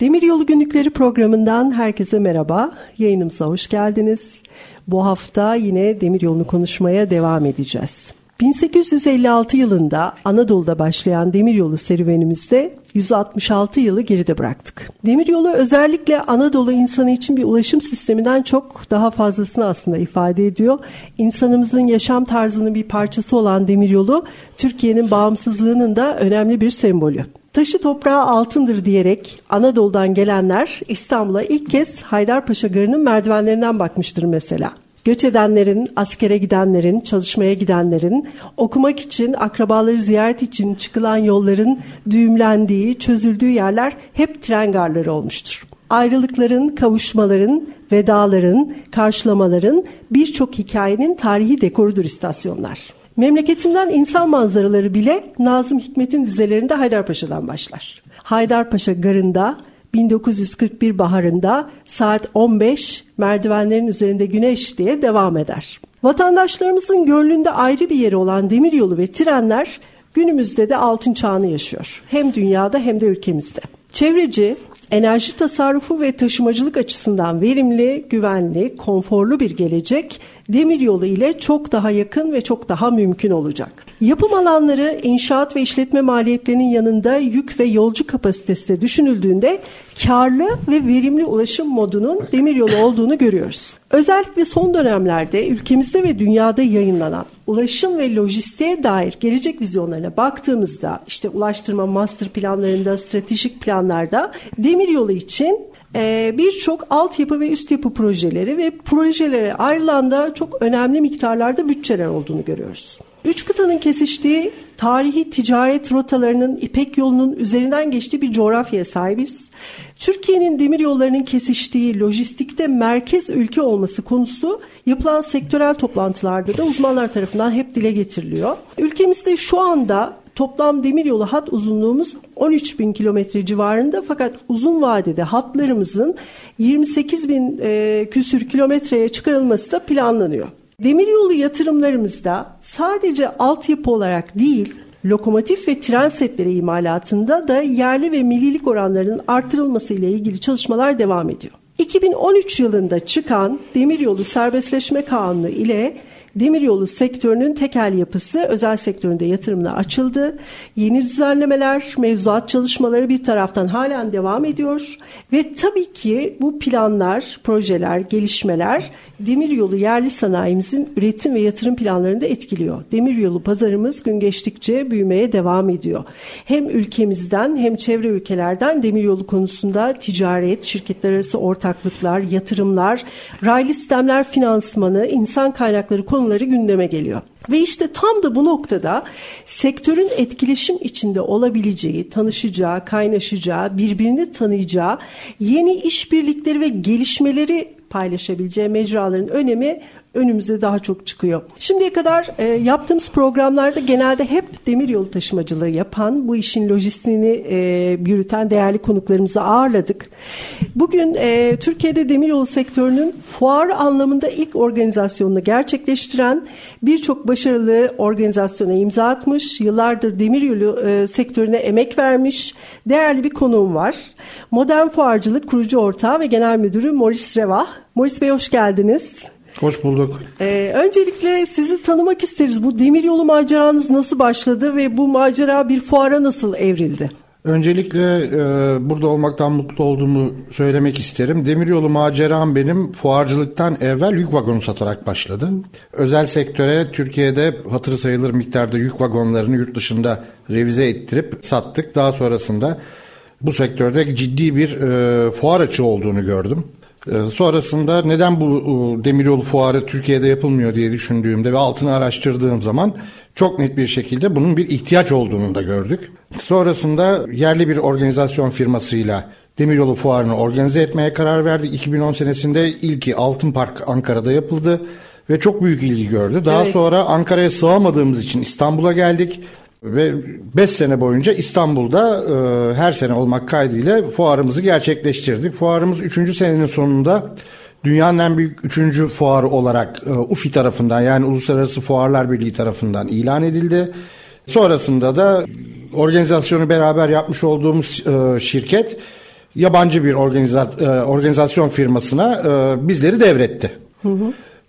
Demiryolu Günlükleri programından herkese merhaba. Yayınımıza hoş geldiniz. Bu hafta yine demiryolunu konuşmaya devam edeceğiz. 1856 yılında Anadolu'da başlayan demiryolu serüvenimizde 166 yılı geride bıraktık. Demiryolu özellikle Anadolu insanı için bir ulaşım sisteminden çok daha fazlasını aslında ifade ediyor. İnsanımızın yaşam tarzının bir parçası olan demiryolu Türkiye'nin bağımsızlığının da önemli bir sembolü. Taşı toprağı altındır diyerek Anadolu'dan gelenler İstanbul'a ilk kez Haydarpaşa Garı'nın merdivenlerinden bakmıştır mesela. Göç edenlerin, askere gidenlerin, çalışmaya gidenlerin, okumak için, akrabaları ziyaret için çıkılan yolların düğümlendiği, çözüldüğü yerler hep tren garları olmuştur. Ayrılıkların, kavuşmaların, vedaların, karşılamaların birçok hikayenin tarihi dekorudur istasyonlar. Memleketimden insan manzaraları bile Nazım Hikmet'in dizelerinde Haydarpaşa'dan başlar. Haydarpaşa garında 1941 baharında saat 15 merdivenlerin üzerinde güneş diye devam eder. Vatandaşlarımızın gönlünde ayrı bir yeri olan demiryolu ve trenler günümüzde de altın çağını yaşıyor. Hem dünyada hem de ülkemizde. Çevreci, enerji tasarrufu ve taşımacılık açısından verimli, güvenli, konforlu bir gelecek demiryolu ile çok daha yakın ve çok daha mümkün olacak. Yapım alanları inşaat ve işletme maliyetlerinin yanında yük ve yolcu kapasitesi de düşünüldüğünde karlı ve verimli ulaşım modunun demiryolu olduğunu görüyoruz. Özellikle son dönemlerde ülkemizde ve dünyada yayınlanan ulaşım ve lojistiğe dair gelecek vizyonlarına baktığımızda işte ulaştırma master planlarında, stratejik planlarda demiryolu için ee, birçok altyapı ve üst yapı projeleri ve projelere ayrılan da çok önemli miktarlarda bütçeler olduğunu görüyoruz. Üç kıtanın kesiştiği tarihi ticaret rotalarının İpek yolunun üzerinden geçtiği bir coğrafyaya sahibiz. Türkiye'nin demir yollarının kesiştiği lojistikte merkez ülke olması konusu yapılan sektörel toplantılarda da uzmanlar tarafından hep dile getiriliyor. Ülkemizde şu anda Toplam demiryolu hat uzunluğumuz 13 bin kilometre civarında fakat uzun vadede hatlarımızın 28 bin e, küsür kilometreye çıkarılması da planlanıyor. Demiryolu yatırımlarımızda sadece altyapı olarak değil, lokomotif ve tren setleri imalatında da yerli ve millilik oranlarının artırılması ile ilgili çalışmalar devam ediyor. 2013 yılında çıkan Demiryolu Serbestleşme Kanunu ile demiryolu sektörünün tekel yapısı özel sektöründe yatırımına açıldı. Yeni düzenlemeler, mevzuat çalışmaları bir taraftan halen devam ediyor ve tabii ki bu planlar, projeler, gelişmeler demiryolu yerli sanayimizin üretim ve yatırım planlarını da etkiliyor. Demiryolu pazarımız gün geçtikçe büyümeye devam ediyor. Hem ülkemizden hem çevre ülkelerden demiryolu konusunda ticaret, şirketler arası ortaklıklar, yatırımlar, raylı sistemler finansmanı, insan kaynakları konuları konuları gündeme geliyor. Ve işte tam da bu noktada sektörün etkileşim içinde olabileceği, tanışacağı, kaynaşacağı, birbirini tanıyacağı yeni işbirlikleri ve gelişmeleri paylaşabileceği mecraların önemi önümüze daha çok çıkıyor. Şimdiye kadar e, yaptığımız programlarda genelde hep demir yolu taşımacılığı yapan, bu işin lojistiğini e, yürüten değerli konuklarımızı ağırladık. Bugün e, Türkiye'de demir yolu sektörünün fuar anlamında ilk organizasyonunu gerçekleştiren birçok başarılı organizasyona imza atmış, yıllardır demir yolu e, sektörüne emek vermiş değerli bir konuğum var. Modern Fuarcılık kurucu ortağı ve genel müdürü Morris Revah. Morris Bey hoş geldiniz. Hoş bulduk. Ee, öncelikle sizi tanımak isteriz. Bu demiryolu maceranız nasıl başladı ve bu macera bir fuara nasıl evrildi? Öncelikle e, burada olmaktan mutlu olduğumu söylemek isterim. Demiryolu maceram benim fuarcılıktan evvel yük vagonu satarak başladı. Özel sektöre Türkiye'de hatırı sayılır miktarda yük vagonlarını yurt dışında revize ettirip sattık. Daha sonrasında bu sektörde ciddi bir e, fuar açığı olduğunu gördüm. Ee, sonrasında neden bu demiryolu fuarı Türkiye'de yapılmıyor diye düşündüğümde ve altını araştırdığım zaman çok net bir şekilde bunun bir ihtiyaç olduğunu da gördük. Sonrasında yerli bir organizasyon firmasıyla Demiryolu Fuarı'nı organize etmeye karar verdik. 2010 senesinde ilki Altın Park Ankara'da yapıldı ve çok büyük ilgi gördü. Daha Evet. sonra Ankara'ya sığamadığımız için İstanbul'a geldik ve 5 sene boyunca İstanbul'da e, her sene olmak kaydıyla fuarımızı gerçekleştirdik. Fuarımız 3. senenin sonunda dünyanın en büyük 3. fuarı olarak e, UFI tarafından yani Uluslararası Fuarlar Birliği tarafından ilan edildi. Sonrasında da organizasyonu beraber yapmış olduğumuz e, şirket yabancı bir organiza- e, organizasyon firmasına e, bizleri devretti.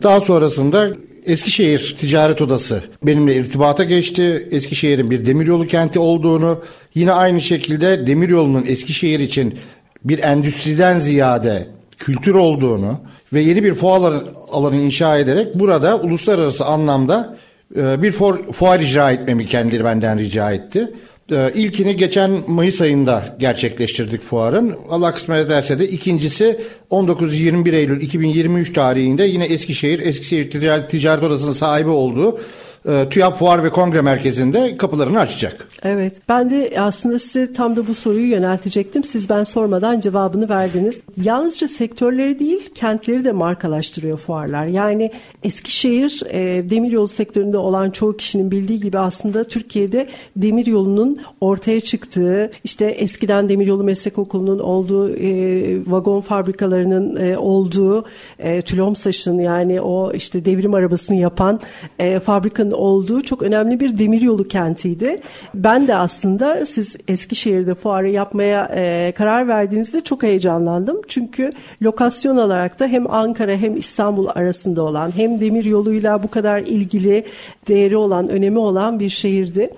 Daha sonrasında Eskişehir Ticaret Odası benimle irtibata geçti. Eskişehir'in bir demiryolu kenti olduğunu, yine aynı şekilde demiryolunun Eskişehir için bir endüstriden ziyade kültür olduğunu ve yeni bir fuar alanı inşa ederek burada uluslararası anlamda e, bir fuar, fuar icra etmemi kendileri benden rica etti. E, İlkini geçen Mayıs ayında gerçekleştirdik fuarın. Allah kısmet ederse de ikincisi 19-21 Eylül 2023 tarihinde yine Eskişehir, Eskişehir Ticaret Odası'nın sahibi olduğu e, TÜYAP Fuar ve Kongre Merkezi'nde kapılarını açacak. Evet. Ben de aslında size tam da bu soruyu yöneltecektim. Siz ben sormadan cevabını verdiniz. Yalnızca sektörleri değil, kentleri de markalaştırıyor fuarlar. Yani Eskişehir e, demiryolu sektöründe olan çoğu kişinin bildiği gibi aslında Türkiye'de demiryolunun ortaya çıktığı, işte eskiden demiryolu meslek okulunun olduğu, e, vagon fabrikalarının e, olduğu, e, Tülomsaş'ın yani o işte devrim arabasını yapan e, fabrikanın olduğu çok önemli bir demiryolu kentiydi. Ben de aslında siz Eskişehir'de fuarı yapmaya e, karar verdiğinizde çok heyecanlandım. Çünkü lokasyon olarak da hem Ankara hem İstanbul arasında olan hem demiryoluyla bu kadar ilgili değeri olan, önemi olan bir şehirdi.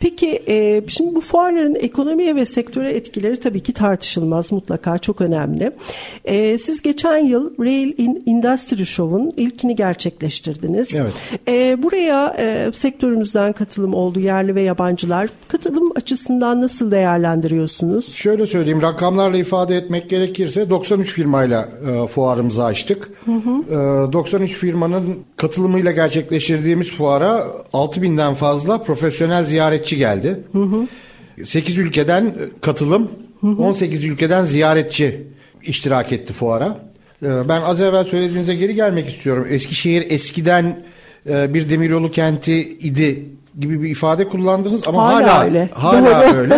Peki e, şimdi bu fuarların ekonomiye ve sektöre etkileri tabii ki tartışılmaz mutlaka çok önemli. E, siz geçen yıl Rail in Industry Show'un ilkini gerçekleştirdiniz. Evet. E, buraya e, sektörünüzden katılım oldu yerli ve yabancılar. Katılım açısından nasıl değerlendiriyorsunuz? Şöyle söyleyeyim rakamlarla ifade etmek gerekirse 93 firmayla e, fuarımızı açtık. E, 93 firmanın katılımıyla gerçekleştirdiğimiz fuara 6000'den fazla profesyonel ziyaretçi geldi. 8 ülkeden katılım, 18 ülkeden ziyaretçi iştirak etti fuara. E, ben az evvel söylediğinize geri gelmek istiyorum. Eskişehir eskiden e, bir demiryolu kenti idi gibi bir ifade kullandınız ama Hala hala öyle. hala öyle.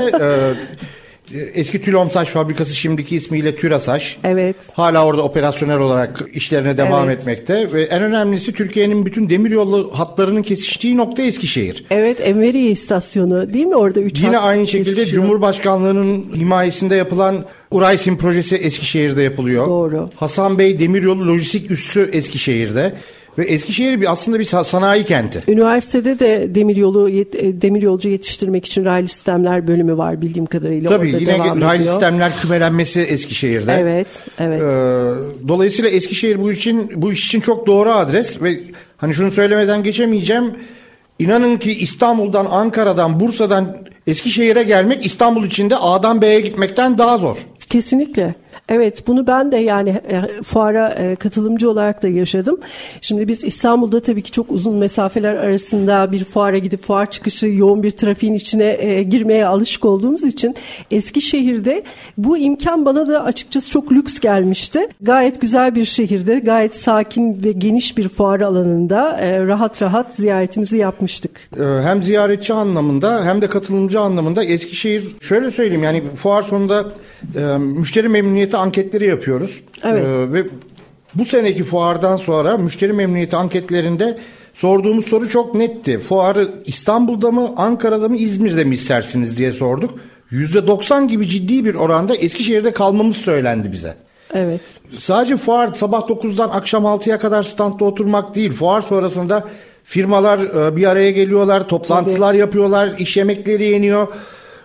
E, eski Tülomsaç fabrikası şimdiki ismiyle Türasaç. Evet. Hala orada operasyonel olarak işlerine devam Evet. etmekte ve en önemlisi Türkiye'nin bütün demiryolu hatlarının kesiştiği nokta Eskişehir. Evet Enveriye istasyonu değil mi orada 3 Yine aynı şekilde Cumhurbaşkanlığının himayesinde yapılan Uraysim projesi Eskişehir'de yapılıyor. Doğru. Hasan Bey Demiryolu Lojistik Üssü Eskişehir'de ve Eskişehir bir aslında bir sa- sanayi kenti. Üniversitede de demiryolu yet- e, demiryolcu yetiştirmek için raylı sistemler bölümü var bildiğim kadarıyla. Tabii orada yine devam raylı ediyor. sistemler kümelenmesi Eskişehir'de. Evet, evet. Ee, dolayısıyla Eskişehir bu için bu iş için çok doğru adres ve hani şunu söylemeden geçemeyeceğim. İnanın ki İstanbul'dan, Ankara'dan, Bursa'dan Eskişehir'e gelmek İstanbul içinde A'dan B'ye gitmekten daha zor. Kesinlikle. Evet bunu ben de yani e, fuara e, katılımcı olarak da yaşadım. Şimdi biz İstanbul'da tabii ki çok uzun mesafeler arasında bir fuara gidip fuar çıkışı yoğun bir trafiğin içine e, girmeye alışık olduğumuz için Eskişehir'de bu imkan bana da açıkçası çok lüks gelmişti. Gayet güzel bir şehirde gayet sakin ve geniş bir fuar alanında rahat rahat ziyaretimizi yapmıştık. Hem ziyaretçi anlamında hem de katılımcı anlamında Eskişehir şöyle söyleyeyim yani fuar sonunda müşteri memnuniyeti anketleri yapıyoruz. Evet. Ee, ve bu seneki fuardan sonra müşteri memnuniyeti anketlerinde sorduğumuz soru çok netti. Fuarı İstanbul'da mı, Ankara'da mı, İzmir'de mi istersiniz diye sorduk. %90 gibi ciddi bir oranda Eskişehir'de kalmamız söylendi bize. Evet. Sadece fuar sabah 9'dan akşam 6'ya kadar standta oturmak değil. Fuar sonrasında firmalar e, bir araya geliyorlar, toplantılar yapıyorlar, iş yemekleri yeniyor.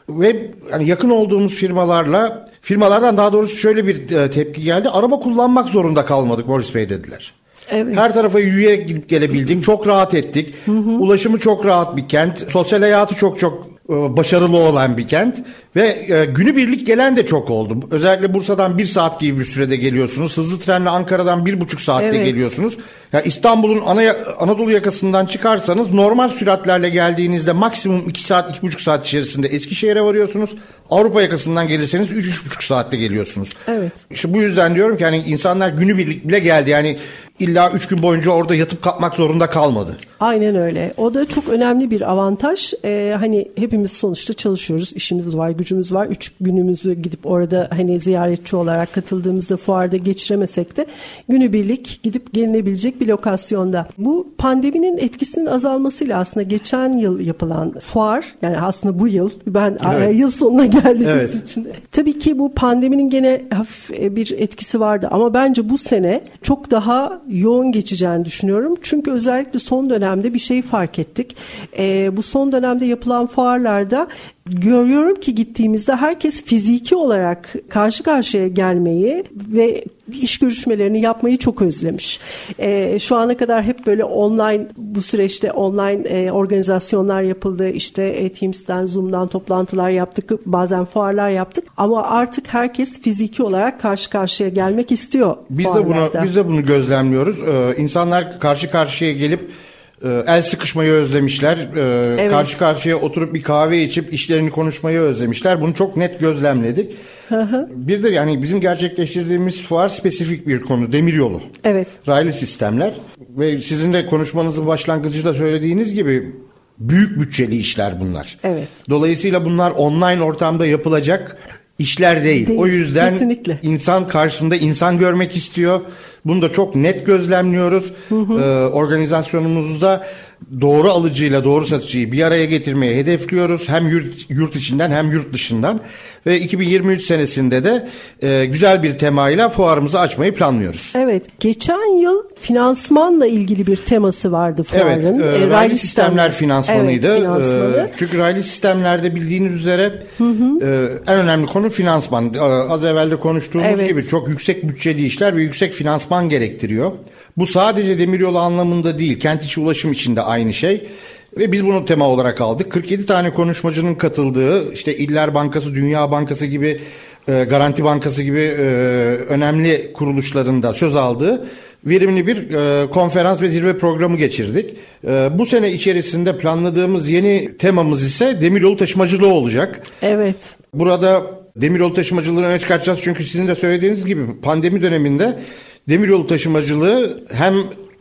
Ve yani yakın olduğumuz firmalarla firmalardan daha doğrusu şöyle bir e, tepki geldi. Araba kullanmak zorunda kalmadık Boris Bey dediler. Evet. Her tarafa yürüyerek gidip gelebildik. Çok rahat ettik. Ulaşımı çok rahat bir kent. Sosyal hayatı çok çok başarılı olan bir kent ve e, günübirlik gelen de çok oldu. Özellikle Bursa'dan bir saat gibi bir sürede geliyorsunuz. Hızlı trenle Ankara'dan bir buçuk saatte Evet. geliyorsunuz. Ya İstanbul'un ana, Anadolu yakasından çıkarsanız normal süratlerle geldiğinizde maksimum iki saat, iki buçuk saat içerisinde Eskişehir'e varıyorsunuz. Avrupa yakasından gelirseniz üç, üç buçuk saatte geliyorsunuz. Evet. İşte bu yüzden diyorum ki hani insanlar günübirlik bile geldi. Yani illa üç gün boyunca orada yatıp kalkmak zorunda kalmadı. Aynen öyle. O da çok önemli bir avantaj. Ee, hani hepimiz sonuçta çalışıyoruz. işimiz var, gücümüz var. Üç günümüzü gidip orada hani ziyaretçi olarak katıldığımızda fuarda geçiremesek de günübirlik gidip gelinebilecek bir lokasyonda. Bu pandeminin etkisinin azalmasıyla aslında geçen yıl yapılan fuar yani aslında bu yıl ben Evet. yıl sonuna geldiğimiz Evet. için. Tabii ki bu pandeminin gene hafif e, bir etkisi vardı ama bence bu sene çok daha yoğun geçeceğini düşünüyorum. Çünkü özellikle son dönemde bir şey fark ettik. E, bu son dönemde yapılan fuarlarda görüyorum ki gittiğimizde herkes fiziki olarak karşı karşıya gelmeyi ve iş görüşmelerini yapmayı çok özlemiş. E, şu ana kadar hep böyle online bu süreçte online e, organizasyonlar yapıldı. İşte e, Teams'ten, Zoom'dan toplantılar yaptık. Bazen fuarlar yaptık. Ama artık herkes fiziki olarak karşı karşıya gelmek istiyor. Biz de bunu fuarlarda. biz de bunu gözlemliyoruz. Ee, insanlar karşı karşıya gelip el sıkışmayı özlemişler. Ee, Evet. Karşı karşıya oturup bir kahve içip işlerini konuşmayı özlemişler. Bunu çok net gözlemledik. bir de yani bizim gerçekleştirdiğimiz fuar spesifik bir konu. Demiryolu. Evet. Raylı sistemler ve sizin de konuşmanızın başlangıcında söylediğiniz gibi büyük bütçeli işler bunlar. Evet. Dolayısıyla bunlar online ortamda yapılacak işler değil. Değil, O yüzden kesinlikle. insan karşısında insan görmek istiyor. Bunu da çok net gözlemliyoruz. Ee, organizasyonumuzda doğru alıcıyla doğru satıcıyı bir araya getirmeye hedefliyoruz. Hem yurt, yurt içinden hem yurt dışından. Ve 2023 senesinde de e, güzel bir temayla fuarımızı açmayı planlıyoruz. Evet. Geçen yıl finansmanla ilgili bir teması vardı fuarın. Evet, e, E, raylı sistemler finansmanıydı. Evet, finansmanı. E, çünkü raylı sistemlerde bildiğiniz üzere e, en önemli konu finansman. E, az evvel de konuştuğumuz Evet. gibi çok yüksek bütçeli işler ve yüksek finansman gerektiriyor. Bu sadece demiryolu anlamında değil, kent içi ulaşım için de aynı şey. Ve biz bunu tema olarak aldık. 47 tane konuşmacının katıldığı, işte İller Bankası, Dünya Bankası gibi, e, Garanti Bankası gibi e, önemli kuruluşlarında söz aldığı verimli bir e, konferans ve zirve programı geçirdik. E, bu sene içerisinde planladığımız yeni temamız ise demiryolu taşımacılığı olacak. Evet. Burada demiryolu taşımacılığını öne çıkartacağız çünkü sizin de söylediğiniz gibi pandemi döneminde demiryolu taşımacılığı hem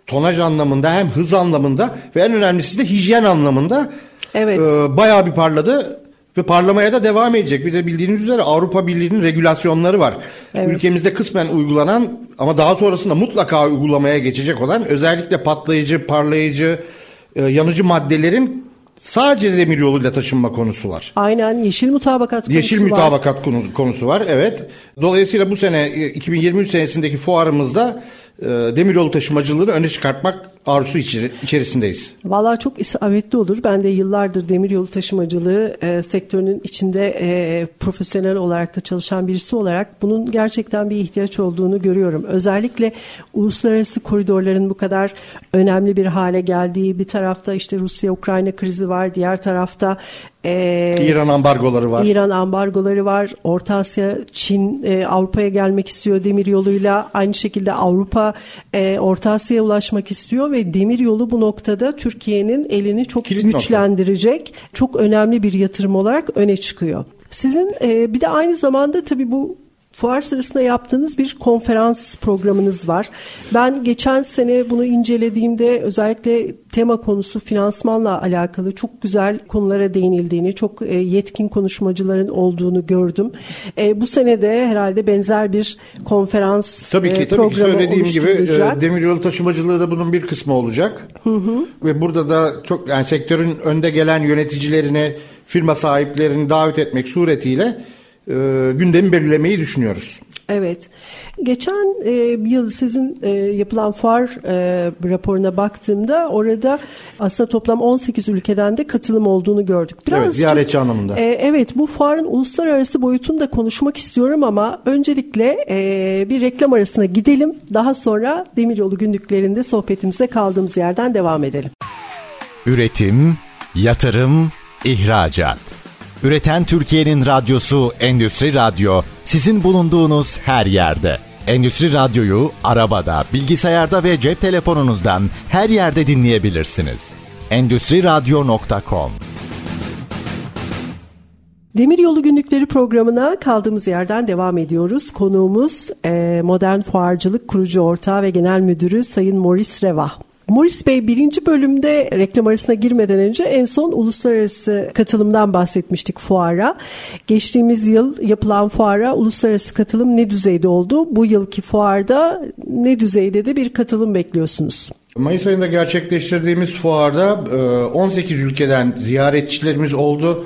tonaj anlamında hem hız anlamında ve en önemlisi de hijyen anlamında Evet. e, bayağı bir parladı ve parlamaya da devam edecek. Bir de bildiğiniz üzere Avrupa Birliği'nin regülasyonları var. Evet. Ülkemizde kısmen uygulanan ama daha sonrasında mutlaka uygulamaya geçecek olan özellikle patlayıcı, parlayıcı, e, yanıcı maddelerin sadece demiryoluyla taşınma konusu var. Aynen yeşil mutabakat konusu Yeşil var. mütabakat konu- konusu var evet. Dolayısıyla bu sene e, 2023 senesindeki fuarımızda e, demiryolu taşımacılığını öne çıkartmak arzusu içeri- içerisindeyiz. Vallahi çok isabetli olur. Ben de yıllardır demiryolu taşımacılığı e, sektörünün içinde e, profesyonel olarak da çalışan birisi olarak bunun gerçekten bir ihtiyaç olduğunu görüyorum. Özellikle uluslararası koridorların bu kadar önemli bir hale geldiği bir tarafta işte Rusya-Ukrayna krizi var. Diğer tarafta e, İran ambargoları var. İran ambargoları var. Orta Asya, Çin e, Avrupa'ya gelmek istiyor demir yoluyla. Aynı şekilde Avrupa e, Orta Asya'ya ulaşmak istiyor ve demir yolu bu noktada Türkiye'nin elini çok Kilit nokta. güçlendirecek. Çok önemli bir yatırım olarak öne çıkıyor. Sizin e, bir de aynı zamanda tabii bu fuar sırasında yaptığınız bir konferans programınız var. Ben geçen sene bunu incelediğimde özellikle tema konusu finansmanla alakalı çok güzel konulara değinildiğini, çok e, yetkin konuşmacıların olduğunu gördüm. E, bu sene de herhalde benzer bir konferans Tabii e, ki tabii ki programı söylediğim gibi e, demiryolu taşımacılığı da bunun bir kısmı olacak. Ve burada da çok yani sektörün önde gelen yöneticilerini, firma sahiplerini davet etmek suretiyle e, gündemi belirlemeyi düşünüyoruz. Evet. Geçen e, yıl sizin e, yapılan fuar e, raporuna baktığımda orada aslında toplam 18 ülkeden de katılım olduğunu gördük. Evet, ziyaretçi anlamında. E, evet bu fuarın uluslararası boyutunu da konuşmak istiyorum ama öncelikle e, bir reklam arasına gidelim. Daha sonra Demiryolu günlüklerinde sohbetimize kaldığımız yerden devam edelim. Üretim, yatırım, ihracat. Üreten Türkiye'nin radyosu Endüstri Radyo sizin bulunduğunuz her yerde. Endüstri Radyo'yu arabada, bilgisayarda ve cep telefonunuzdan her yerde dinleyebilirsiniz. Endüstri Radyo.com Demiryolu Günlükleri programına kaldığımız yerden devam ediyoruz. Konuğumuz Modern Fuarcılık Kurucu Ortağı ve Genel Müdürü Sayın Morris Reva. Morris Bey birinci bölümde reklam arasına girmeden önce en son uluslararası katılımdan bahsetmiştik fuara. Geçtiğimiz yıl yapılan fuara uluslararası katılım ne düzeyde oldu? Bu yılki fuarda ne düzeyde de bir katılım bekliyorsunuz? Mayıs ayında gerçekleştirdiğimiz fuarda 18 e, ülkeden ziyaretçilerimiz oldu.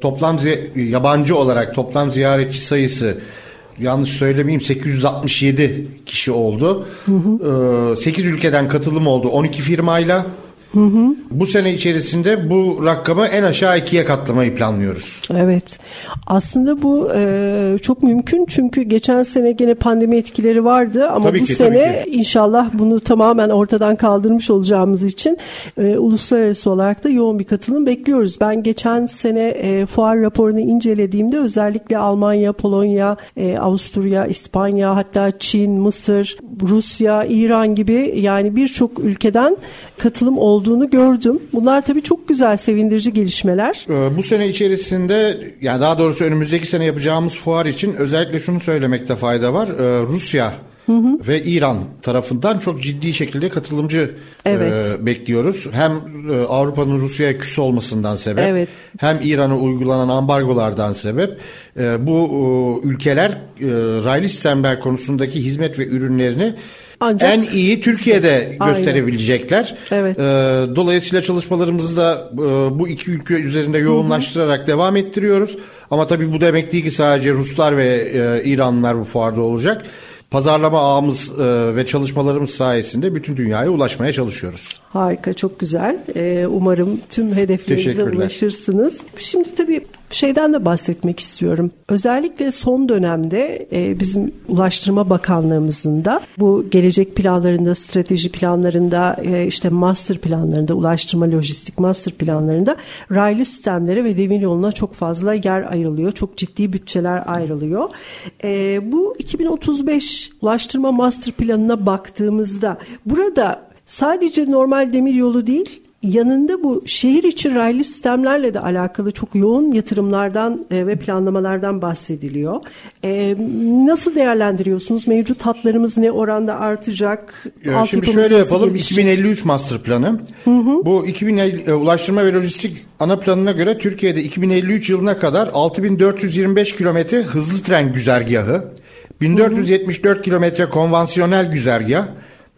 Toplam yabancı olarak toplam ziyaretçi sayısı yanlış söylemeyeyim 867 kişi oldu. Hı hı. 8 ülkeden katılım oldu 12 firmayla. Hı hı. Bu sene içerisinde bu rakamı en aşağı ikiye katlamayı planlıyoruz. Evet. Aslında bu e, çok mümkün çünkü geçen sene gene pandemi etkileri vardı ama tabii bu ki, sene inşallah bunu tamamen ortadan kaldırmış olacağımız için e, uluslararası olarak da yoğun bir katılım bekliyoruz. Ben geçen sene e, fuar raporunu incelediğimde özellikle Almanya, Polonya, e, Avusturya, İspanya hatta Çin, Mısır, Rusya, İran gibi yani birçok ülkeden katılım olduğunu gördüm. Bunlar tabii çok güzel, sevindirici gelişmeler. Ee, bu sene içerisinde yani daha doğrusu önümüzdeki sene yapacağımız fuar için özellikle şunu söylemekte fayda var. Ee, Rusya Hı hı. ve İran tarafından çok ciddi şekilde katılımcı evet. e, bekliyoruz. Hem e, Avrupa'nın Rusya'ya küs olmasından sebep evet. hem İran'a uygulanan ambargolardan sebep e, bu e, ülkeler e, raylı sistemler konusundaki hizmet ve ürünlerini ancak en iyi Türkiye'de gösterebilecekler. Evet. Ee, dolayısıyla çalışmalarımızı da e, bu iki ülke üzerinde yoğunlaştırarak Hı-hı. devam ettiriyoruz. Ama tabii bu demek değil ki sadece Ruslar ve e, İranlılar bu fuarda olacak pazarlama ağımız e, ve çalışmalarımız sayesinde bütün dünyaya ulaşmaya çalışıyoruz. Harika, çok güzel. E, umarım tüm hedeflerinize ulaşırsınız. Şimdi tabii şeyden de bahsetmek istiyorum. Özellikle son dönemde e, bizim Ulaştırma Bakanlığımızın da bu gelecek planlarında, strateji planlarında, e, işte master planlarında, ulaştırma lojistik master planlarında raylı sistemlere ve demir yoluna çok fazla yer ayrılıyor. Çok ciddi bütçeler ayrılıyor. E, bu 2035 ulaştırma master planına baktığımızda burada sadece normal demir yolu değil Yanında bu şehir içi raylı sistemlerle de alakalı çok yoğun yatırımlardan e, ve planlamalardan bahsediliyor. E, nasıl değerlendiriyorsunuz? Mevcut hatlarımız ne oranda artacak? Ya şimdi şöyle yapalım. Gelişecek? 2053 master planı. Hı hı. Bu 2050 e, ulaştırma ve lojistik ana planına göre Türkiye'de 2053 yılına kadar 6425 kilometre hızlı tren güzergahı, 1474 kilometre konvansiyonel güzergah,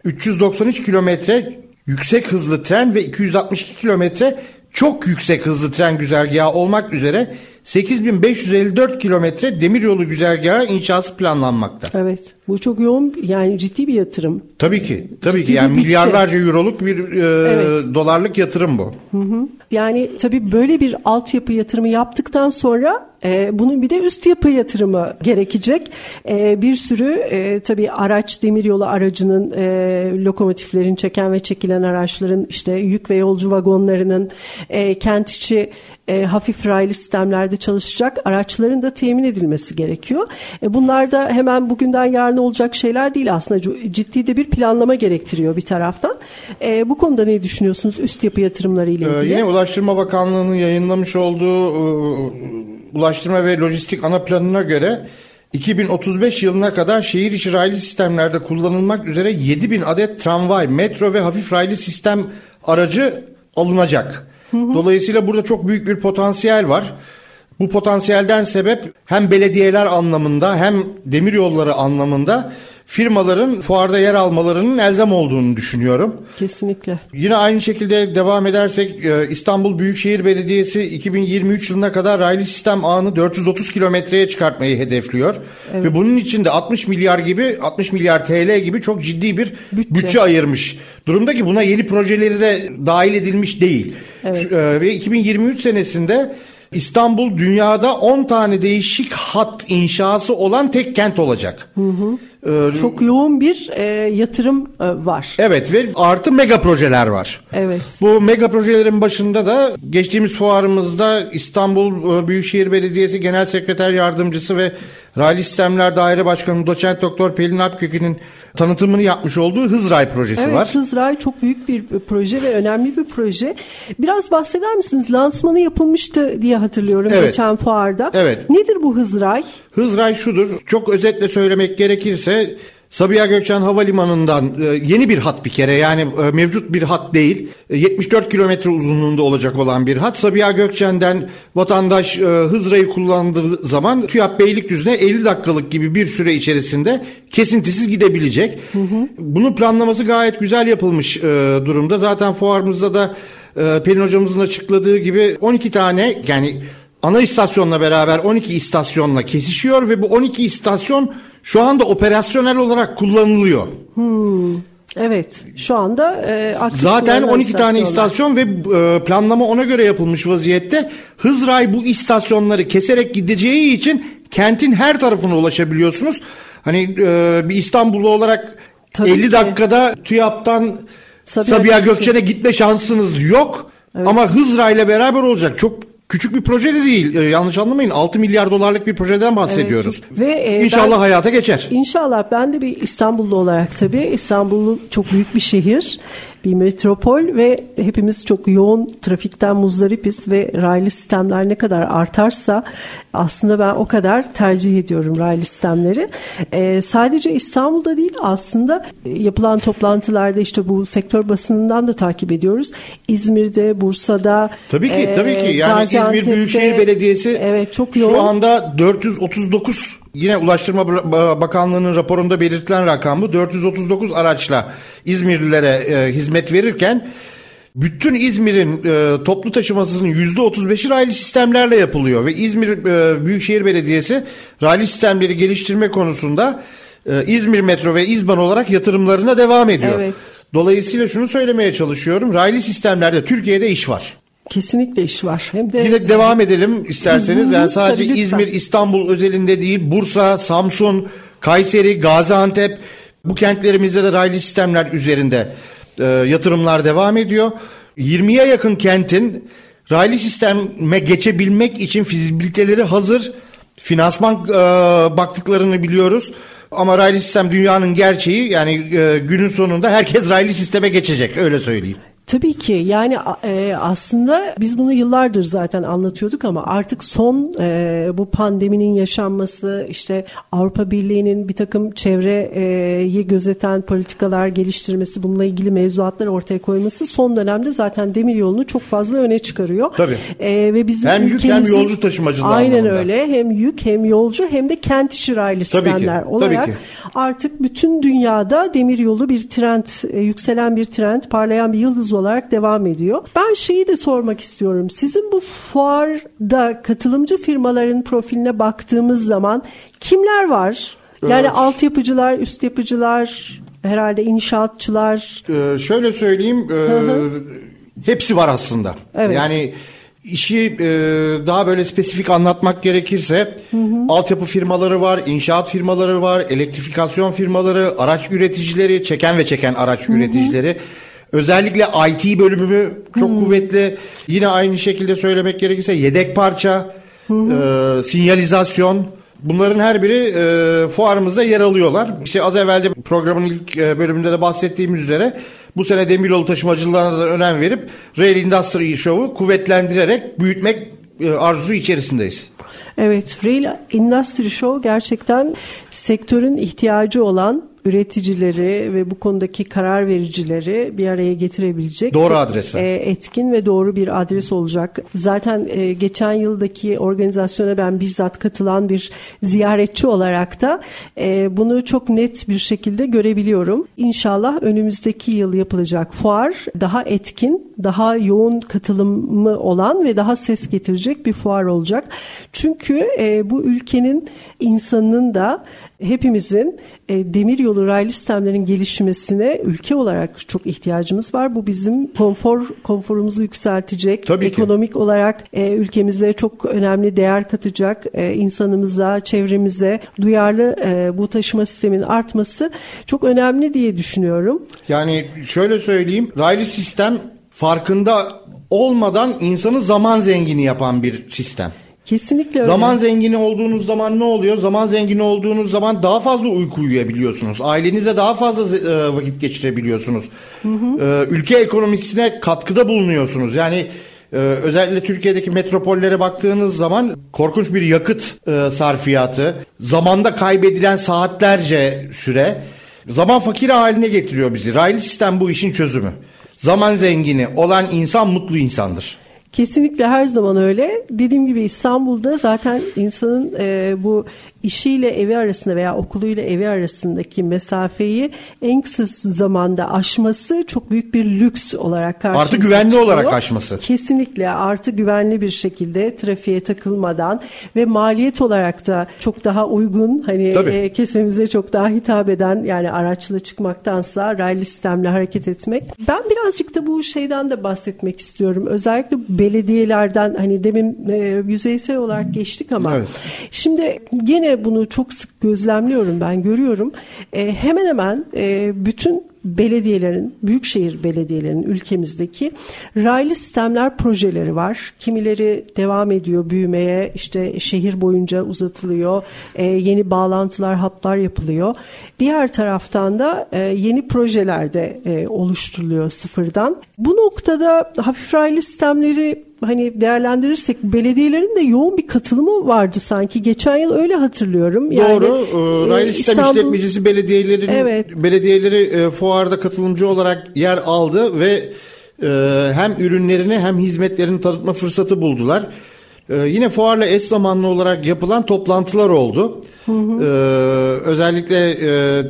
393 kilometre yüksek hızlı tren ve 262 kilometre çok yüksek hızlı tren güzergahı olmak üzere 8554 kilometre demiryolu güzergahı inşası planlanmakta. Evet. Bu çok yoğun yani ciddi bir yatırım. Tabii ki. Tabii ciddi ki yani milyarlarca euroluk bir e, evet. dolarlık yatırım bu. Hı hı. Yani tabii böyle bir altyapı yatırımı yaptıktan sonra e, bunun bir de üst yapı yatırımı gerekecek. E, bir sürü e, tabii araç demiryolu aracının e, lokomotiflerin çeken ve çekilen araçların işte yük ve yolcu vagonlarının e, kent içi e, hafif raylı sistemlerde çalışacak araçların da temin edilmesi gerekiyor. E, bunlar da hemen bugünden yarına olacak şeyler değil aslında ciddi de bir planlama gerektiriyor bir taraftan. E, bu konuda ne düşünüyorsunuz üst yapı yatırımları ile ilgili? Ee, yine Ulaştırma Bakanlığı'nın yayınlamış olduğu e, Ulaştırma ve Lojistik ana planına göre 2035 yılına kadar şehir içi raylı sistemlerde kullanılmak üzere 7000 adet tramvay, metro ve hafif raylı sistem aracı alınacak. Dolayısıyla burada çok büyük bir potansiyel var. Bu potansiyelden sebep hem belediyeler anlamında hem demir yolları anlamında firmaların fuarda yer almalarının elzem olduğunu düşünüyorum. Kesinlikle. Yine aynı şekilde devam edersek e, İstanbul Büyükşehir Belediyesi 2023 yılına kadar raylı sistem ağını 430 kilometreye çıkartmayı hedefliyor. Evet. Ve bunun için de 60 milyar gibi 60 milyar TL gibi çok ciddi bir bütçe, bütçe ayırmış. Durumda ki buna yeni projeleri de dahil edilmiş değil. Evet. E, ve 2023 senesinde İstanbul dünyada 10 tane değişik hat inşası olan tek kent olacak. Hı hı. Ee, Çok yoğun bir e, yatırım e, var. Evet ve artı mega projeler var. Evet. Bu mega projelerin başında da geçtiğimiz fuarımızda İstanbul e, Büyükşehir Belediyesi Genel Sekreter Yardımcısı ve Raylı Sistemler Daire Başkanı Doçent Doktor Pelin Alpkök'ün tanıtımını yapmış olduğu Hızray projesi evet, var. Evet Hızray çok büyük bir proje ve önemli bir proje. Biraz bahseder misiniz? Lansmanı yapılmıştı diye hatırlıyorum evet. geçen fuarda. Evet. Nedir bu Hızray? Hızray şudur. Çok özetle söylemek gerekirse Sabiha Gökçen Havalimanı'ndan e, yeni bir hat bir kere yani e, mevcut bir hat değil 74 e, kilometre uzunluğunda olacak olan bir hat. Sabiha Gökçen'den vatandaş Hızra'yı kullandığı zaman TÜYAP Beylikdüzü'ne 50 dakikalık gibi bir süre içerisinde kesintisiz gidebilecek. Hı hı. Bunun planlaması gayet güzel yapılmış durumda. Zaten fuarımızda da Pelin hocamızın açıkladığı gibi 12 tane yani ana istasyonla beraber 12 istasyonla kesişiyor ve bu 12 istasyon şu anda operasyonel olarak kullanılıyor. Hmm. Evet şu anda e, aktif Zaten 12 tane istasyon ve e, planlama ona göre yapılmış vaziyette. Hızray bu istasyonları keserek gideceği için kentin her tarafına ulaşabiliyorsunuz. Hani e, bir İstanbullu olarak Tabii 50 ki. dakikada TÜYAP'tan Sabiha, Sabiha Gökçen'e gitme şansınız yok. Evet. Ama Hızra ile beraber olacak. Çok küçük bir proje de değil. Ee, yanlış anlamayın. 6 milyar dolarlık bir projeden bahsediyoruz. Evet. Ve e, inşallah ben, hayata geçer. İnşallah ben de bir İstanbullu olarak tabii İstanbul çok büyük bir şehir bir metropol ve hepimiz çok yoğun trafikten muzdaripiz ve raylı sistemler ne kadar artarsa aslında ben o kadar tercih ediyorum raylı sistemleri. Ee, sadece İstanbul'da değil aslında yapılan toplantılarda işte bu sektör basınından da takip ediyoruz. İzmir'de, Bursa'da, Tabii ki, e, tabii ki. Yani İzmir Büyükşehir Belediyesi evet, çok yoğun. şu anda 439 Yine Ulaştırma Bakanlığı'nın raporunda belirtilen rakam bu. 439 araçla İzmirlilere e, hizmet verirken bütün İzmir'in e, toplu taşımasının %35'i raylı sistemlerle yapılıyor ve İzmir e, Büyükşehir Belediyesi raylı sistemleri geliştirme konusunda e, İzmir Metro ve İzban olarak yatırımlarına devam ediyor. Evet. Dolayısıyla şunu söylemeye çalışıyorum. Raylı sistemlerde Türkiye'de iş var. Kesinlikle iş var. Hem de Yine devam edelim isterseniz. yani sadece İzmir, İstanbul özelinde değil, Bursa, Samsun, Kayseri, Gaziantep bu kentlerimizde de raylı sistemler üzerinde e, yatırımlar devam ediyor. 20'ye yakın kentin raylı sisteme geçebilmek için fizibiliteleri hazır. Finansman e, baktıklarını biliyoruz. Ama raylı sistem dünyanın gerçeği yani e, günün sonunda herkes raylı sisteme geçecek öyle söyleyeyim. Tabii ki yani e, aslında biz bunu yıllardır zaten anlatıyorduk ama artık son e, bu pandeminin yaşanması işte Avrupa Birliği'nin bir takım çevreyi gözeten politikalar geliştirmesi bununla ilgili mevzuatlar ortaya koyması son dönemde zaten demir yolunu çok fazla öne çıkarıyor. Tabii. E, ve bizim hem yük hem yolcu taşımacılığı Aynen anlamında. öyle hem yük hem yolcu hem de kent içi raylı sistemler olarak Tabii ki. artık bütün dünyada demir yolu bir trend e, yükselen bir trend parlayan bir yıldız olarak olarak devam ediyor. Ben şeyi de sormak istiyorum. Sizin bu fuarda katılımcı firmaların profiline baktığımız zaman kimler var? Yani evet. altyapıcılar, üst yapıcılar, herhalde inşaatçılar. Ee, şöyle söyleyeyim, e, hepsi var aslında. Evet. Yani işi e, daha böyle spesifik anlatmak gerekirse hı hı. altyapı firmaları var, inşaat firmaları var, elektrifikasyon firmaları, araç üreticileri, çeken ve çeken araç hı hı. üreticileri Özellikle IT bölümü çok hmm. kuvvetli. Yine aynı şekilde söylemek gerekirse yedek parça, hmm. e, sinyalizasyon bunların her biri e, fuarımızda yer alıyorlar. İşte az evvel de programın ilk e, bölümünde de bahsettiğimiz üzere bu sene demiryolu taşımacılığına da önem verip Rail Industry Show'u kuvvetlendirerek büyütmek e, arzusu içerisindeyiz. Evet, Rail Industry Show gerçekten sektörün ihtiyacı olan üreticileri ve bu konudaki karar vericileri bir araya getirebilecek doğru adrese e, etkin ve doğru bir adres olacak. Zaten e, geçen yıldaki organizasyona ben bizzat katılan bir ziyaretçi olarak da e, bunu çok net bir şekilde görebiliyorum. İnşallah önümüzdeki yıl yapılacak fuar daha etkin, daha yoğun katılımı olan ve daha ses getirecek bir fuar olacak. Çünkü bu ülkenin insanının da hepimizin e, demir yolu raylı sistemlerin gelişmesine ülke olarak çok ihtiyacımız var. Bu bizim konfor konforumuzu yükseltecek. Tabii ki. ekonomik olarak e, ülkemize çok önemli değer katacak. E, insanımıza, çevremize duyarlı e, bu taşıma sistemin artması çok önemli diye düşünüyorum. Yani şöyle söyleyeyim. Raylı sistem farkında olmadan insanı zaman zengini yapan bir sistem. Kesinlikle öyle. Zaman zengini olduğunuz zaman ne oluyor? Zaman zengini olduğunuz zaman daha fazla uyku uyuyabiliyorsunuz. Ailenize daha fazla e, vakit geçirebiliyorsunuz. E, ülke ekonomisine katkıda bulunuyorsunuz. Yani e, özellikle Türkiye'deki metropollere baktığınız zaman korkunç bir yakıt e, sarfiyatı, zamanda kaybedilen saatlerce süre zaman fakiri haline getiriyor bizi. Raylı sistem bu işin çözümü. Zaman zengini olan insan mutlu insandır. Kesinlikle her zaman öyle. Dediğim gibi İstanbul'da zaten insanın e, bu işiyle evi arasında veya okuluyla evi arasındaki mesafeyi en kısa zamanda aşması çok büyük bir lüks olarak karşımıza Artı güvenli çıkıyor. olarak aşması. Kesinlikle artı güvenli bir şekilde trafiğe takılmadan ve maliyet olarak da çok daha uygun hani Tabii. e, kesemize çok daha hitap eden yani araçla çıkmaktansa raylı sistemle hareket etmek. Ben birazcık da bu şeyden de bahsetmek istiyorum. Özellikle belediyelerden hani demin e, yüzeysel olarak geçtik ama Evet. şimdi yine bunu çok sık gözlemliyorum ben görüyorum. E, hemen hemen e, bütün belediyelerin, büyükşehir belediyelerinin ülkemizdeki raylı sistemler projeleri var. Kimileri devam ediyor büyümeye, işte şehir boyunca uzatılıyor, e, yeni bağlantılar, hatlar yapılıyor. Diğer taraftan da e, yeni projeler de e, oluşturuluyor sıfırdan. Bu noktada hafif raylı sistemleri hani değerlendirirsek belediyelerin de yoğun bir katılımı vardı sanki. Geçen yıl öyle hatırlıyorum. Yani, Doğru. Ee, e, Raylı sistem İstanbul- işletmecisi belediyelerin Evet. belediyeleri e, fuarda katılımcı olarak yer aldı ve e, hem ürünlerini hem hizmetlerini tanıtma fırsatı buldular. E, yine fuarla eş zamanlı olarak yapılan toplantılar oldu. E, özellikle e,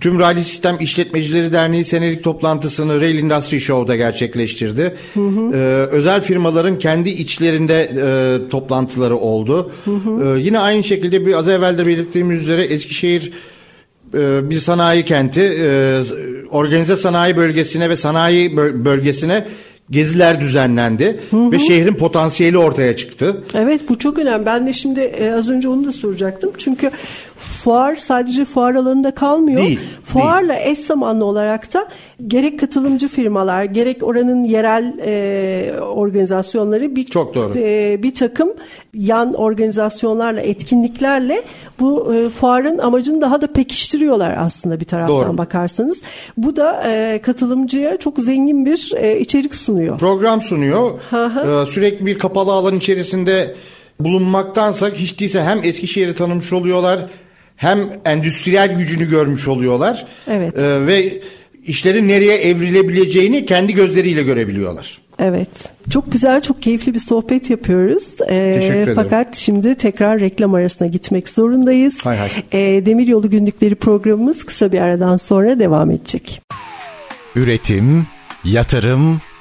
Tüm Raylı Sistem İşletmecileri Derneği senelik toplantısını Rail Industry Show'da gerçekleştirdi. Ee, özel firmaların kendi içlerinde e, toplantıları oldu. Ee, yine aynı şekilde bir az evvel de belirttiğimiz üzere Eskişehir e, bir sanayi kenti, e, organize sanayi bölgesine ve sanayi böl- bölgesine geziler düzenlendi ve şehrin potansiyeli ortaya çıktı. Evet bu çok önemli. Ben de şimdi e, az önce onu da soracaktım. Çünkü fuar sadece fuar alanında kalmıyor. Değil, Fuarla eş zamanlı olarak da gerek katılımcı firmalar gerek oranın yerel e, organizasyonları bir, Çok doğru. e, bir takım yan organizasyonlarla etkinliklerle bu e, fuarın amacını daha da pekiştiriyorlar aslında bir taraftan Doğru. bakarsanız. Bu da e, katılımcıya çok zengin bir e, içerik sunuyor. Program sunuyor. Ee, sürekli bir kapalı alan içerisinde bulunmaktansa hiç değilse hem Eskişehir'i tanımış oluyorlar hem endüstriyel gücünü görmüş oluyorlar. Evet. Ee, ve işlerin nereye evrilebileceğini kendi gözleriyle görebiliyorlar. Evet. Çok güzel, çok keyifli bir sohbet yapıyoruz. Ee, Teşekkür ederim. Fakat şimdi tekrar reklam arasına gitmek zorundayız. Hay hay. Ee, Demiryolu Günlükleri programımız kısa bir aradan sonra devam edecek. Üretim, yatırım,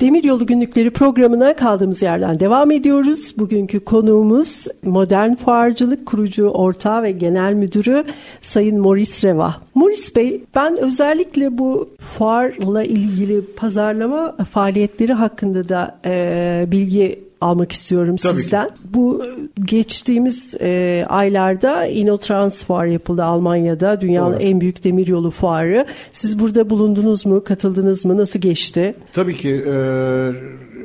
Demiryolu Günlükleri programına kaldığımız yerden devam ediyoruz. Bugünkü konuğumuz Modern Fuarcılık Kurucu Ortağı ve Genel Müdürü Sayın Maurice Reva. Maurice Bey, ben özellikle bu fuarla ilgili pazarlama faaliyetleri hakkında da e, bilgi almak istiyorum Tabii ki. sizden. Bu geçtiğimiz e, aylarda Inotrans fuarı yapıldı Almanya'da. Dünyanın Doğru. en büyük demiryolu fuarı. Siz burada bulundunuz mu? Katıldınız mı? Nasıl geçti? Tabii ki e,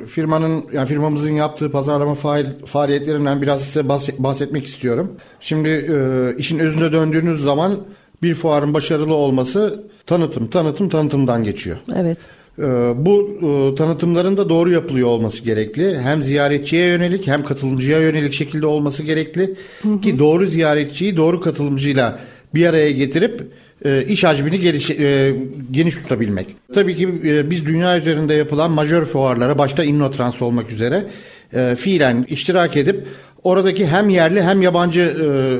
firmanın yani firmamızın yaptığı pazarlama faal- faaliyetlerinden biraz size bahs- bahsetmek istiyorum. Şimdi e, işin özünde döndüğünüz zaman bir fuarın başarılı olması tanıtım, tanıtım, tanıtımdan geçiyor. Evet. Ee, Bu e, tanıtımların da doğru yapılıyor olması gerekli. Hem ziyaretçiye yönelik hem katılımcıya yönelik şekilde olması gerekli. Ki doğru ziyaretçiyi doğru katılımcıyla bir araya getirip e, iş hacmini geliş, e, geniş tutabilmek. Tabii ki biz dünya üzerinde yapılan majör fuarlara başta Innotrans olmak üzere fiilen iştirak edip oradaki hem yerli hem yabancı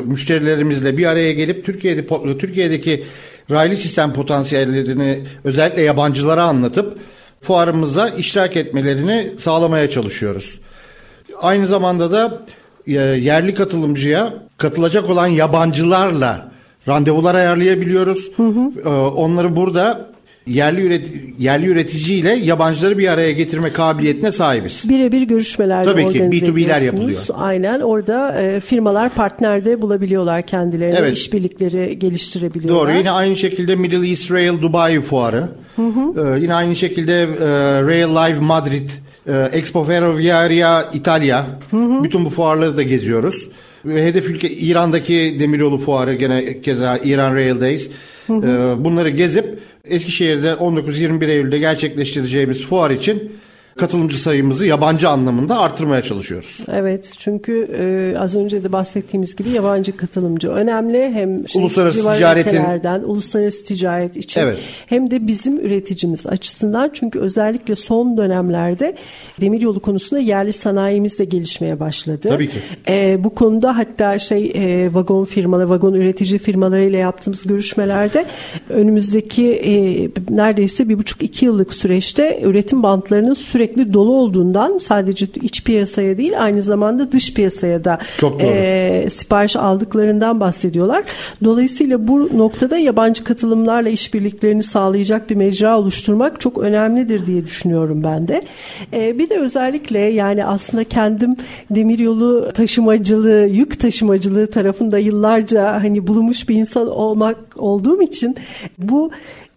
müşterilerimizle bir araya gelip Türkiye'de Türkiye'deki raylı sistem potansiyellerini özellikle yabancılara anlatıp fuarımıza iştirak etmelerini sağlamaya çalışıyoruz. Aynı zamanda da e, yerli katılımcıya katılacak olan yabancılarla randevular ayarlayabiliyoruz. Hı hı. E, onları burada yerli üret yerli üreticiyle yabancıları bir araya getirme kabiliyetine sahibiz. Birebir görüşmeler Tabii ki B2B'ler yapılıyor. Aynen orada e, firmalar partnerde bulabiliyorlar kendilerine evet. işbirlikleri geliştirebiliyorlar. Doğru yine aynı şekilde Middle East Rail Dubai fuarı. Hı hı. E, yine aynı şekilde e, Rail Live Madrid, e, Expo Ferroviaria İtalya. Hı hı. Bütün bu fuarları da geziyoruz. Ve hedef ülke İran'daki demiryolu fuarı gene keza İran Rail Days. Hı hı. E, bunları gezip Eskişehir'de 19-21 Eylül'de gerçekleştireceğimiz fuar için katılımcı sayımızı yabancı anlamında artırmaya çalışıyoruz. Evet çünkü e, az önce de bahsettiğimiz gibi yabancı katılımcı önemli hem şey, uluslararası ticaretin uluslararası ticaret için evet. hem de bizim üreticimiz açısından çünkü özellikle son dönemlerde demiryolu konusunda yerli sanayimiz de gelişmeye başladı. Tabii ki. E, bu konuda hatta şey e, vagon firmaları, vagon üretici firmalarıyla yaptığımız görüşmelerde önümüzdeki e, neredeyse bir buçuk iki yıllık süreçte üretim bantlarının sürekli sürekli dolu olduğundan sadece iç piyasaya değil aynı zamanda dış piyasaya da e, sipariş aldıklarından bahsediyorlar. Dolayısıyla bu noktada yabancı katılımlarla işbirliklerini sağlayacak bir mecra oluşturmak çok önemlidir diye düşünüyorum ben de. E, bir de özellikle yani aslında kendim demiryolu taşımacılığı, yük taşımacılığı tarafında yıllarca hani bulunmuş bir insan olmak olduğum için bu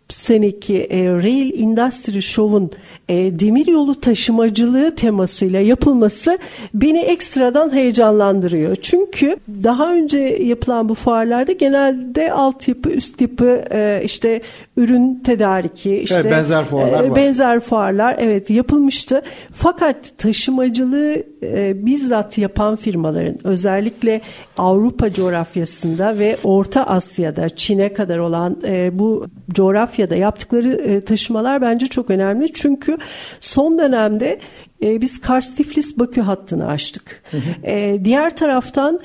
seneki e, Rail Industry Show'un e, demiryolu taşımacılığı temasıyla yapılması beni ekstradan heyecanlandırıyor. Çünkü daha önce yapılan bu fuarlarda genelde altyapı, üst yapı, e, işte ürün tedariki, işte evet, benzer fuarlar e, var. Benzer fuarlar evet yapılmıştı. Fakat taşımacılığı e, bizzat yapan firmaların özellikle Avrupa coğrafyasında ve Orta Asya'da Çin'e kadar olan e, bu coğrafyada yaptıkları e, taşımalar bence çok önemli. Çünkü son dönemde e, biz Kars Tiflis Bakü hattını açtık. Hı hı. E, diğer taraftan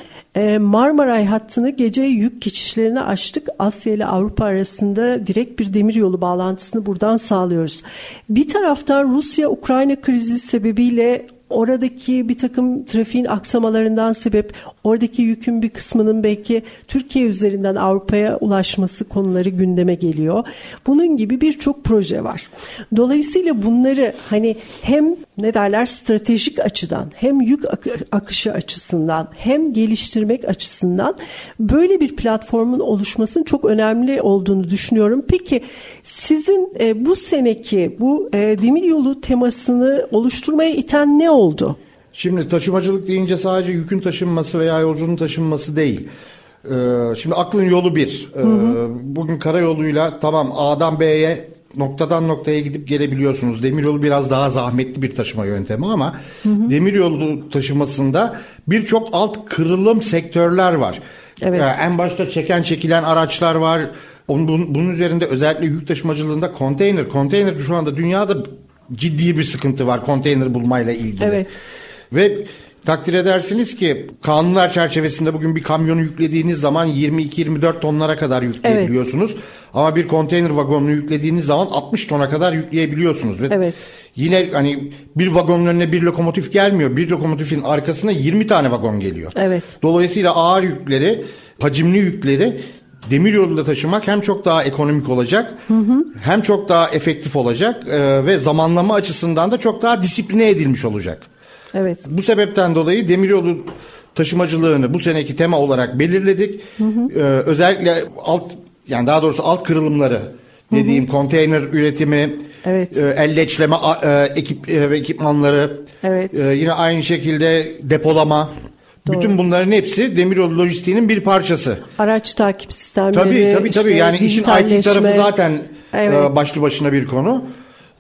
Marmaray hattını gece yük geçişlerini açtık. Asya ile Avrupa arasında direkt bir demiryolu bağlantısını buradan sağlıyoruz. Bir taraftan Rusya-Ukrayna krizi sebebiyle oradaki bir takım trafiğin aksamalarından sebep oradaki yükün bir kısmının belki Türkiye üzerinden Avrupa'ya ulaşması konuları gündeme geliyor. Bunun gibi birçok proje var. Dolayısıyla bunları hani hem ne derler stratejik açıdan hem yük akışı açısından hem geliştirmek açısından böyle bir platformun oluşmasının çok önemli olduğunu düşünüyorum. Peki sizin e, bu seneki bu e, demir yolu temasını oluşturmaya iten ne oldu? Şimdi taşımacılık deyince sadece yükün taşınması veya yolcunun taşınması değil. Ee, şimdi aklın yolu bir. Ee, hı hı. Bugün karayoluyla tamam A'dan B'ye noktadan noktaya gidip gelebiliyorsunuz. Demiryolu biraz daha zahmetli bir taşıma yöntemi ama hı hı. demiryolu taşımasında birçok alt kırılım sektörler var. Evet. Yani en başta çeken çekilen araçlar var. Onun, bunun üzerinde özellikle yük taşımacılığında konteyner. Konteyner şu anda dünyada ciddi bir sıkıntı var konteyner bulmayla ilgili. Evet. Ve takdir edersiniz ki kanunlar çerçevesinde bugün bir kamyonu yüklediğiniz zaman 22-24 tonlara kadar yükleyebiliyorsunuz. Evet. Ama bir konteyner vagonunu yüklediğiniz zaman 60 tona kadar yükleyebiliyorsunuz. Ve evet. Yine hani bir vagonun önüne bir lokomotif gelmiyor. Bir lokomotifin arkasına 20 tane vagon geliyor. Evet. Dolayısıyla ağır yükleri, hacimli yükleri demir yolunda taşımak hem çok daha ekonomik olacak hı hı. hem çok daha efektif olacak e, ve zamanlama açısından da çok daha disipline edilmiş olacak. Evet. Bu sebepten dolayı demiryolu taşımacılığını bu seneki tema olarak belirledik. Hı hı. Ee, özellikle alt yani daha doğrusu alt kırılımları dediğim hı hı. konteyner üretimi, evet. e, elleçleme e, ekip e, ekipmanları, evet. e, yine aynı şekilde depolama. Doğru. Bütün bunların hepsi demiryolu lojistiğinin bir parçası. Araç takip sistemleri. Tabii tabii tabii. Yani işin IT tarafı zaten evet. e, başlı başına bir konu.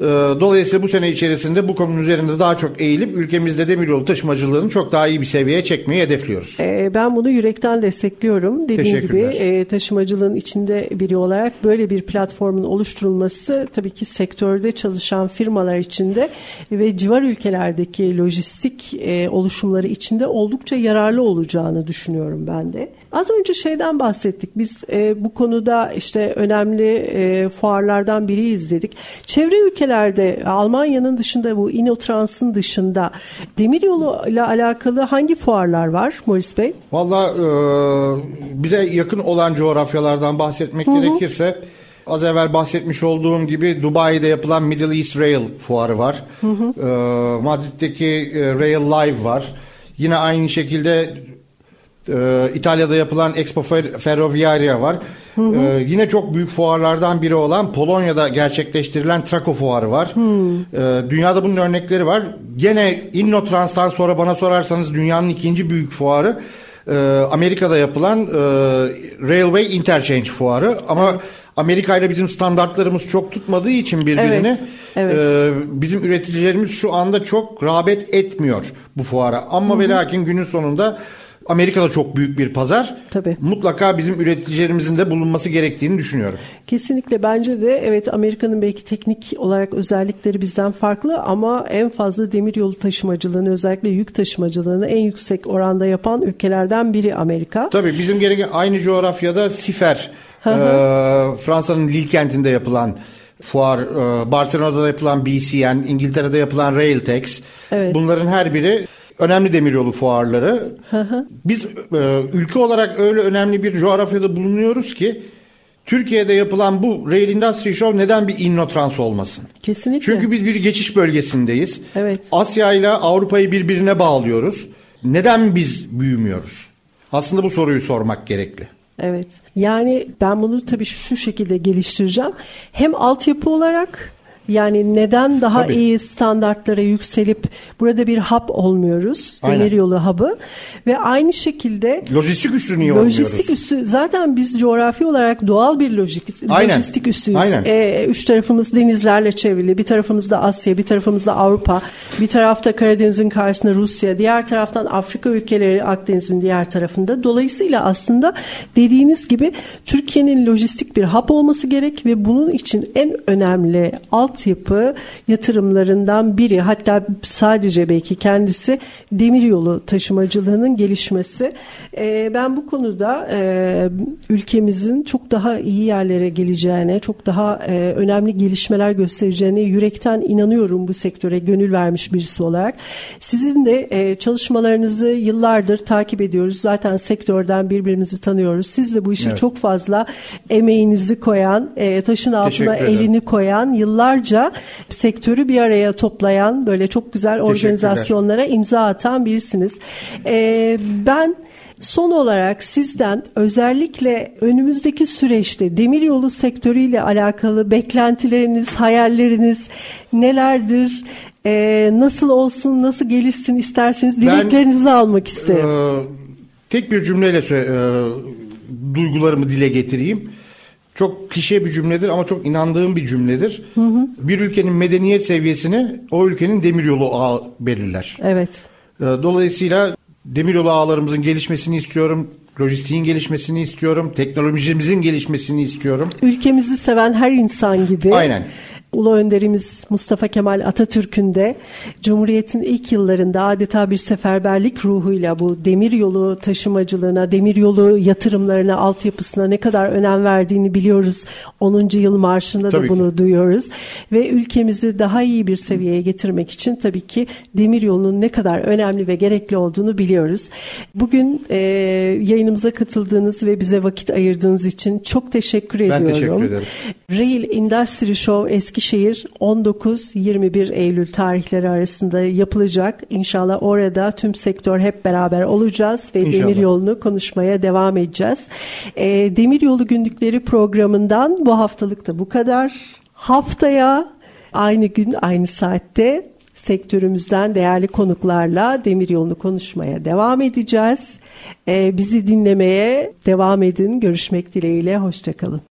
Ee, dolayısıyla bu sene içerisinde bu konunun üzerinde daha çok eğilip ülkemizde demiryolu taşımacılığını çok daha iyi bir seviyeye çekmeyi hedefliyoruz. Ee, ben bunu yürekten destekliyorum. Dediğim gibi e, taşımacılığın içinde biri olarak böyle bir platformun oluşturulması tabii ki sektörde çalışan firmalar içinde ve civar ülkelerdeki lojistik e, oluşumları içinde oldukça yararlı olacağını düşünüyorum ben de. Az önce şeyden bahsettik. Biz e, bu konuda işte önemli e, fuarlardan biri izledik. Çevre ülkelerde Almanya'nın dışında bu Inotrans'ın dışında demiryolu ile alakalı hangi fuarlar var Morris Bey? Valla e, bize yakın olan coğrafyalardan bahsetmek Hı-hı. gerekirse az evvel bahsetmiş olduğum gibi Dubai'de yapılan Middle East Rail fuarı var. Hı hı. E, Madrid'deki e, Rail Live var. Yine aynı şekilde ee, İtalya'da yapılan Expo Ferroviaria var. Hı hı. Ee, yine çok büyük fuarlardan biri olan Polonya'da gerçekleştirilen Trako Fuarı var. Hı. Ee, dünyada bunun örnekleri var. Gene Innotrans'tan sonra bana sorarsanız dünyanın ikinci büyük fuarı e, Amerika'da yapılan e, Railway Interchange Fuarı. Ama evet. Amerika ile bizim standartlarımız çok tutmadığı için birbirini evet, evet. E, bizim üreticilerimiz şu anda çok rağbet etmiyor bu fuara. Ama ve lakin günün sonunda Amerika'da çok büyük bir pazar. Tabii. Mutlaka bizim üreticilerimizin de bulunması gerektiğini düşünüyorum. Kesinlikle bence de evet Amerika'nın belki teknik olarak özellikleri bizden farklı ama en fazla demir yolu taşımacılığını özellikle yük taşımacılığını en yüksek oranda yapan ülkelerden biri Amerika. Tabii bizim gereken aynı coğrafyada Sifer e, Fransa'nın Lille kentinde yapılan fuar, e, Barcelona'da yapılan BCN, İngiltere'de yapılan Railtex. Evet. Bunların her biri önemli demiryolu fuarları. Biz e, ülke olarak öyle önemli bir coğrafyada bulunuyoruz ki Türkiye'de yapılan bu Rail Industry Show neden bir Innotrans olmasın? Kesinlikle. Çünkü biz bir geçiş bölgesindeyiz. Evet. Asya ile Avrupa'yı birbirine bağlıyoruz. Neden biz büyümüyoruz? Aslında bu soruyu sormak gerekli. Evet. Yani ben bunu tabii şu şekilde geliştireceğim. Hem altyapı olarak yani neden daha Tabii. iyi standartlara yükselip burada bir hub olmuyoruz? Aynen. Demir yolu hub'ı ve aynı şekilde lojistik üssü niye Lojistik üssü zaten biz coğrafi olarak doğal bir lojistik Aynen. lojistik üssüyüz. Aynen. E, üç tarafımız denizlerle çevrili. Bir tarafımızda Asya, bir tarafımızda Avrupa, bir tarafta Karadeniz'in karşısında Rusya, diğer taraftan Afrika ülkeleri Akdeniz'in diğer tarafında. Dolayısıyla aslında dediğiniz gibi Türkiye'nin lojistik bir hub olması gerek ve bunun için en önemli alt altyapı yatırımlarından biri hatta sadece belki kendisi demiryolu taşımacılığının gelişmesi. E, ben bu konuda e, ülkemizin çok daha iyi yerlere geleceğine, çok daha e, önemli gelişmeler göstereceğine yürekten inanıyorum bu sektöre gönül vermiş birisi olarak. Sizin de e, çalışmalarınızı yıllardır takip ediyoruz. Zaten sektörden birbirimizi tanıyoruz. Siz de bu işe evet. çok fazla emeğinizi koyan, e, taşın altına elini koyan, yıllarca yıllarca sektörü bir araya toplayan böyle çok güzel organizasyonlara imza atan birisiniz. Ee, ben Son olarak sizden özellikle önümüzdeki süreçte demiryolu sektörüyle alakalı beklentileriniz, hayalleriniz nelerdir? Ee, nasıl olsun, nasıl gelirsin isterseniz dileklerinizi ben, almak isterim. E, tek bir cümleyle e, duygularımı dile getireyim. Çok klişe bir cümledir ama çok inandığım bir cümledir. Hı hı. Bir ülkenin medeniyet seviyesini o ülkenin demiryolu ağı belirler. Evet. Ee, dolayısıyla demiryolu ağlarımızın gelişmesini istiyorum. Lojistiğin gelişmesini istiyorum. Teknolojimizin gelişmesini istiyorum. Ülkemizi seven her insan gibi. Aynen. Ulu Önderimiz Mustafa Kemal Atatürk'ün de Cumhuriyet'in ilk yıllarında adeta bir seferberlik ruhuyla bu demir yolu taşımacılığına, demir yolu yatırımlarına, altyapısına ne kadar önem verdiğini biliyoruz. 10. yıl marşında tabii da bunu ki. duyuyoruz. Ve ülkemizi daha iyi bir seviyeye getirmek için tabii ki demir yolunun ne kadar önemli ve gerekli olduğunu biliyoruz. Bugün e, yayınımıza katıldığınız ve bize vakit ayırdığınız için çok teşekkür ben ediyorum. Ben teşekkür ederim. Rail Industry Show eski Eskişehir 19-21 Eylül tarihleri arasında yapılacak. İnşallah orada tüm sektör hep beraber olacağız ve İnşallah. demir yolunu konuşmaya devam edeceğiz. E, demir yolu günlükleri programından bu haftalık da bu kadar. Haftaya aynı gün aynı saatte sektörümüzden değerli konuklarla demir yolunu konuşmaya devam edeceğiz. Ee, bizi dinlemeye devam edin. Görüşmek dileğiyle. Hoşçakalın.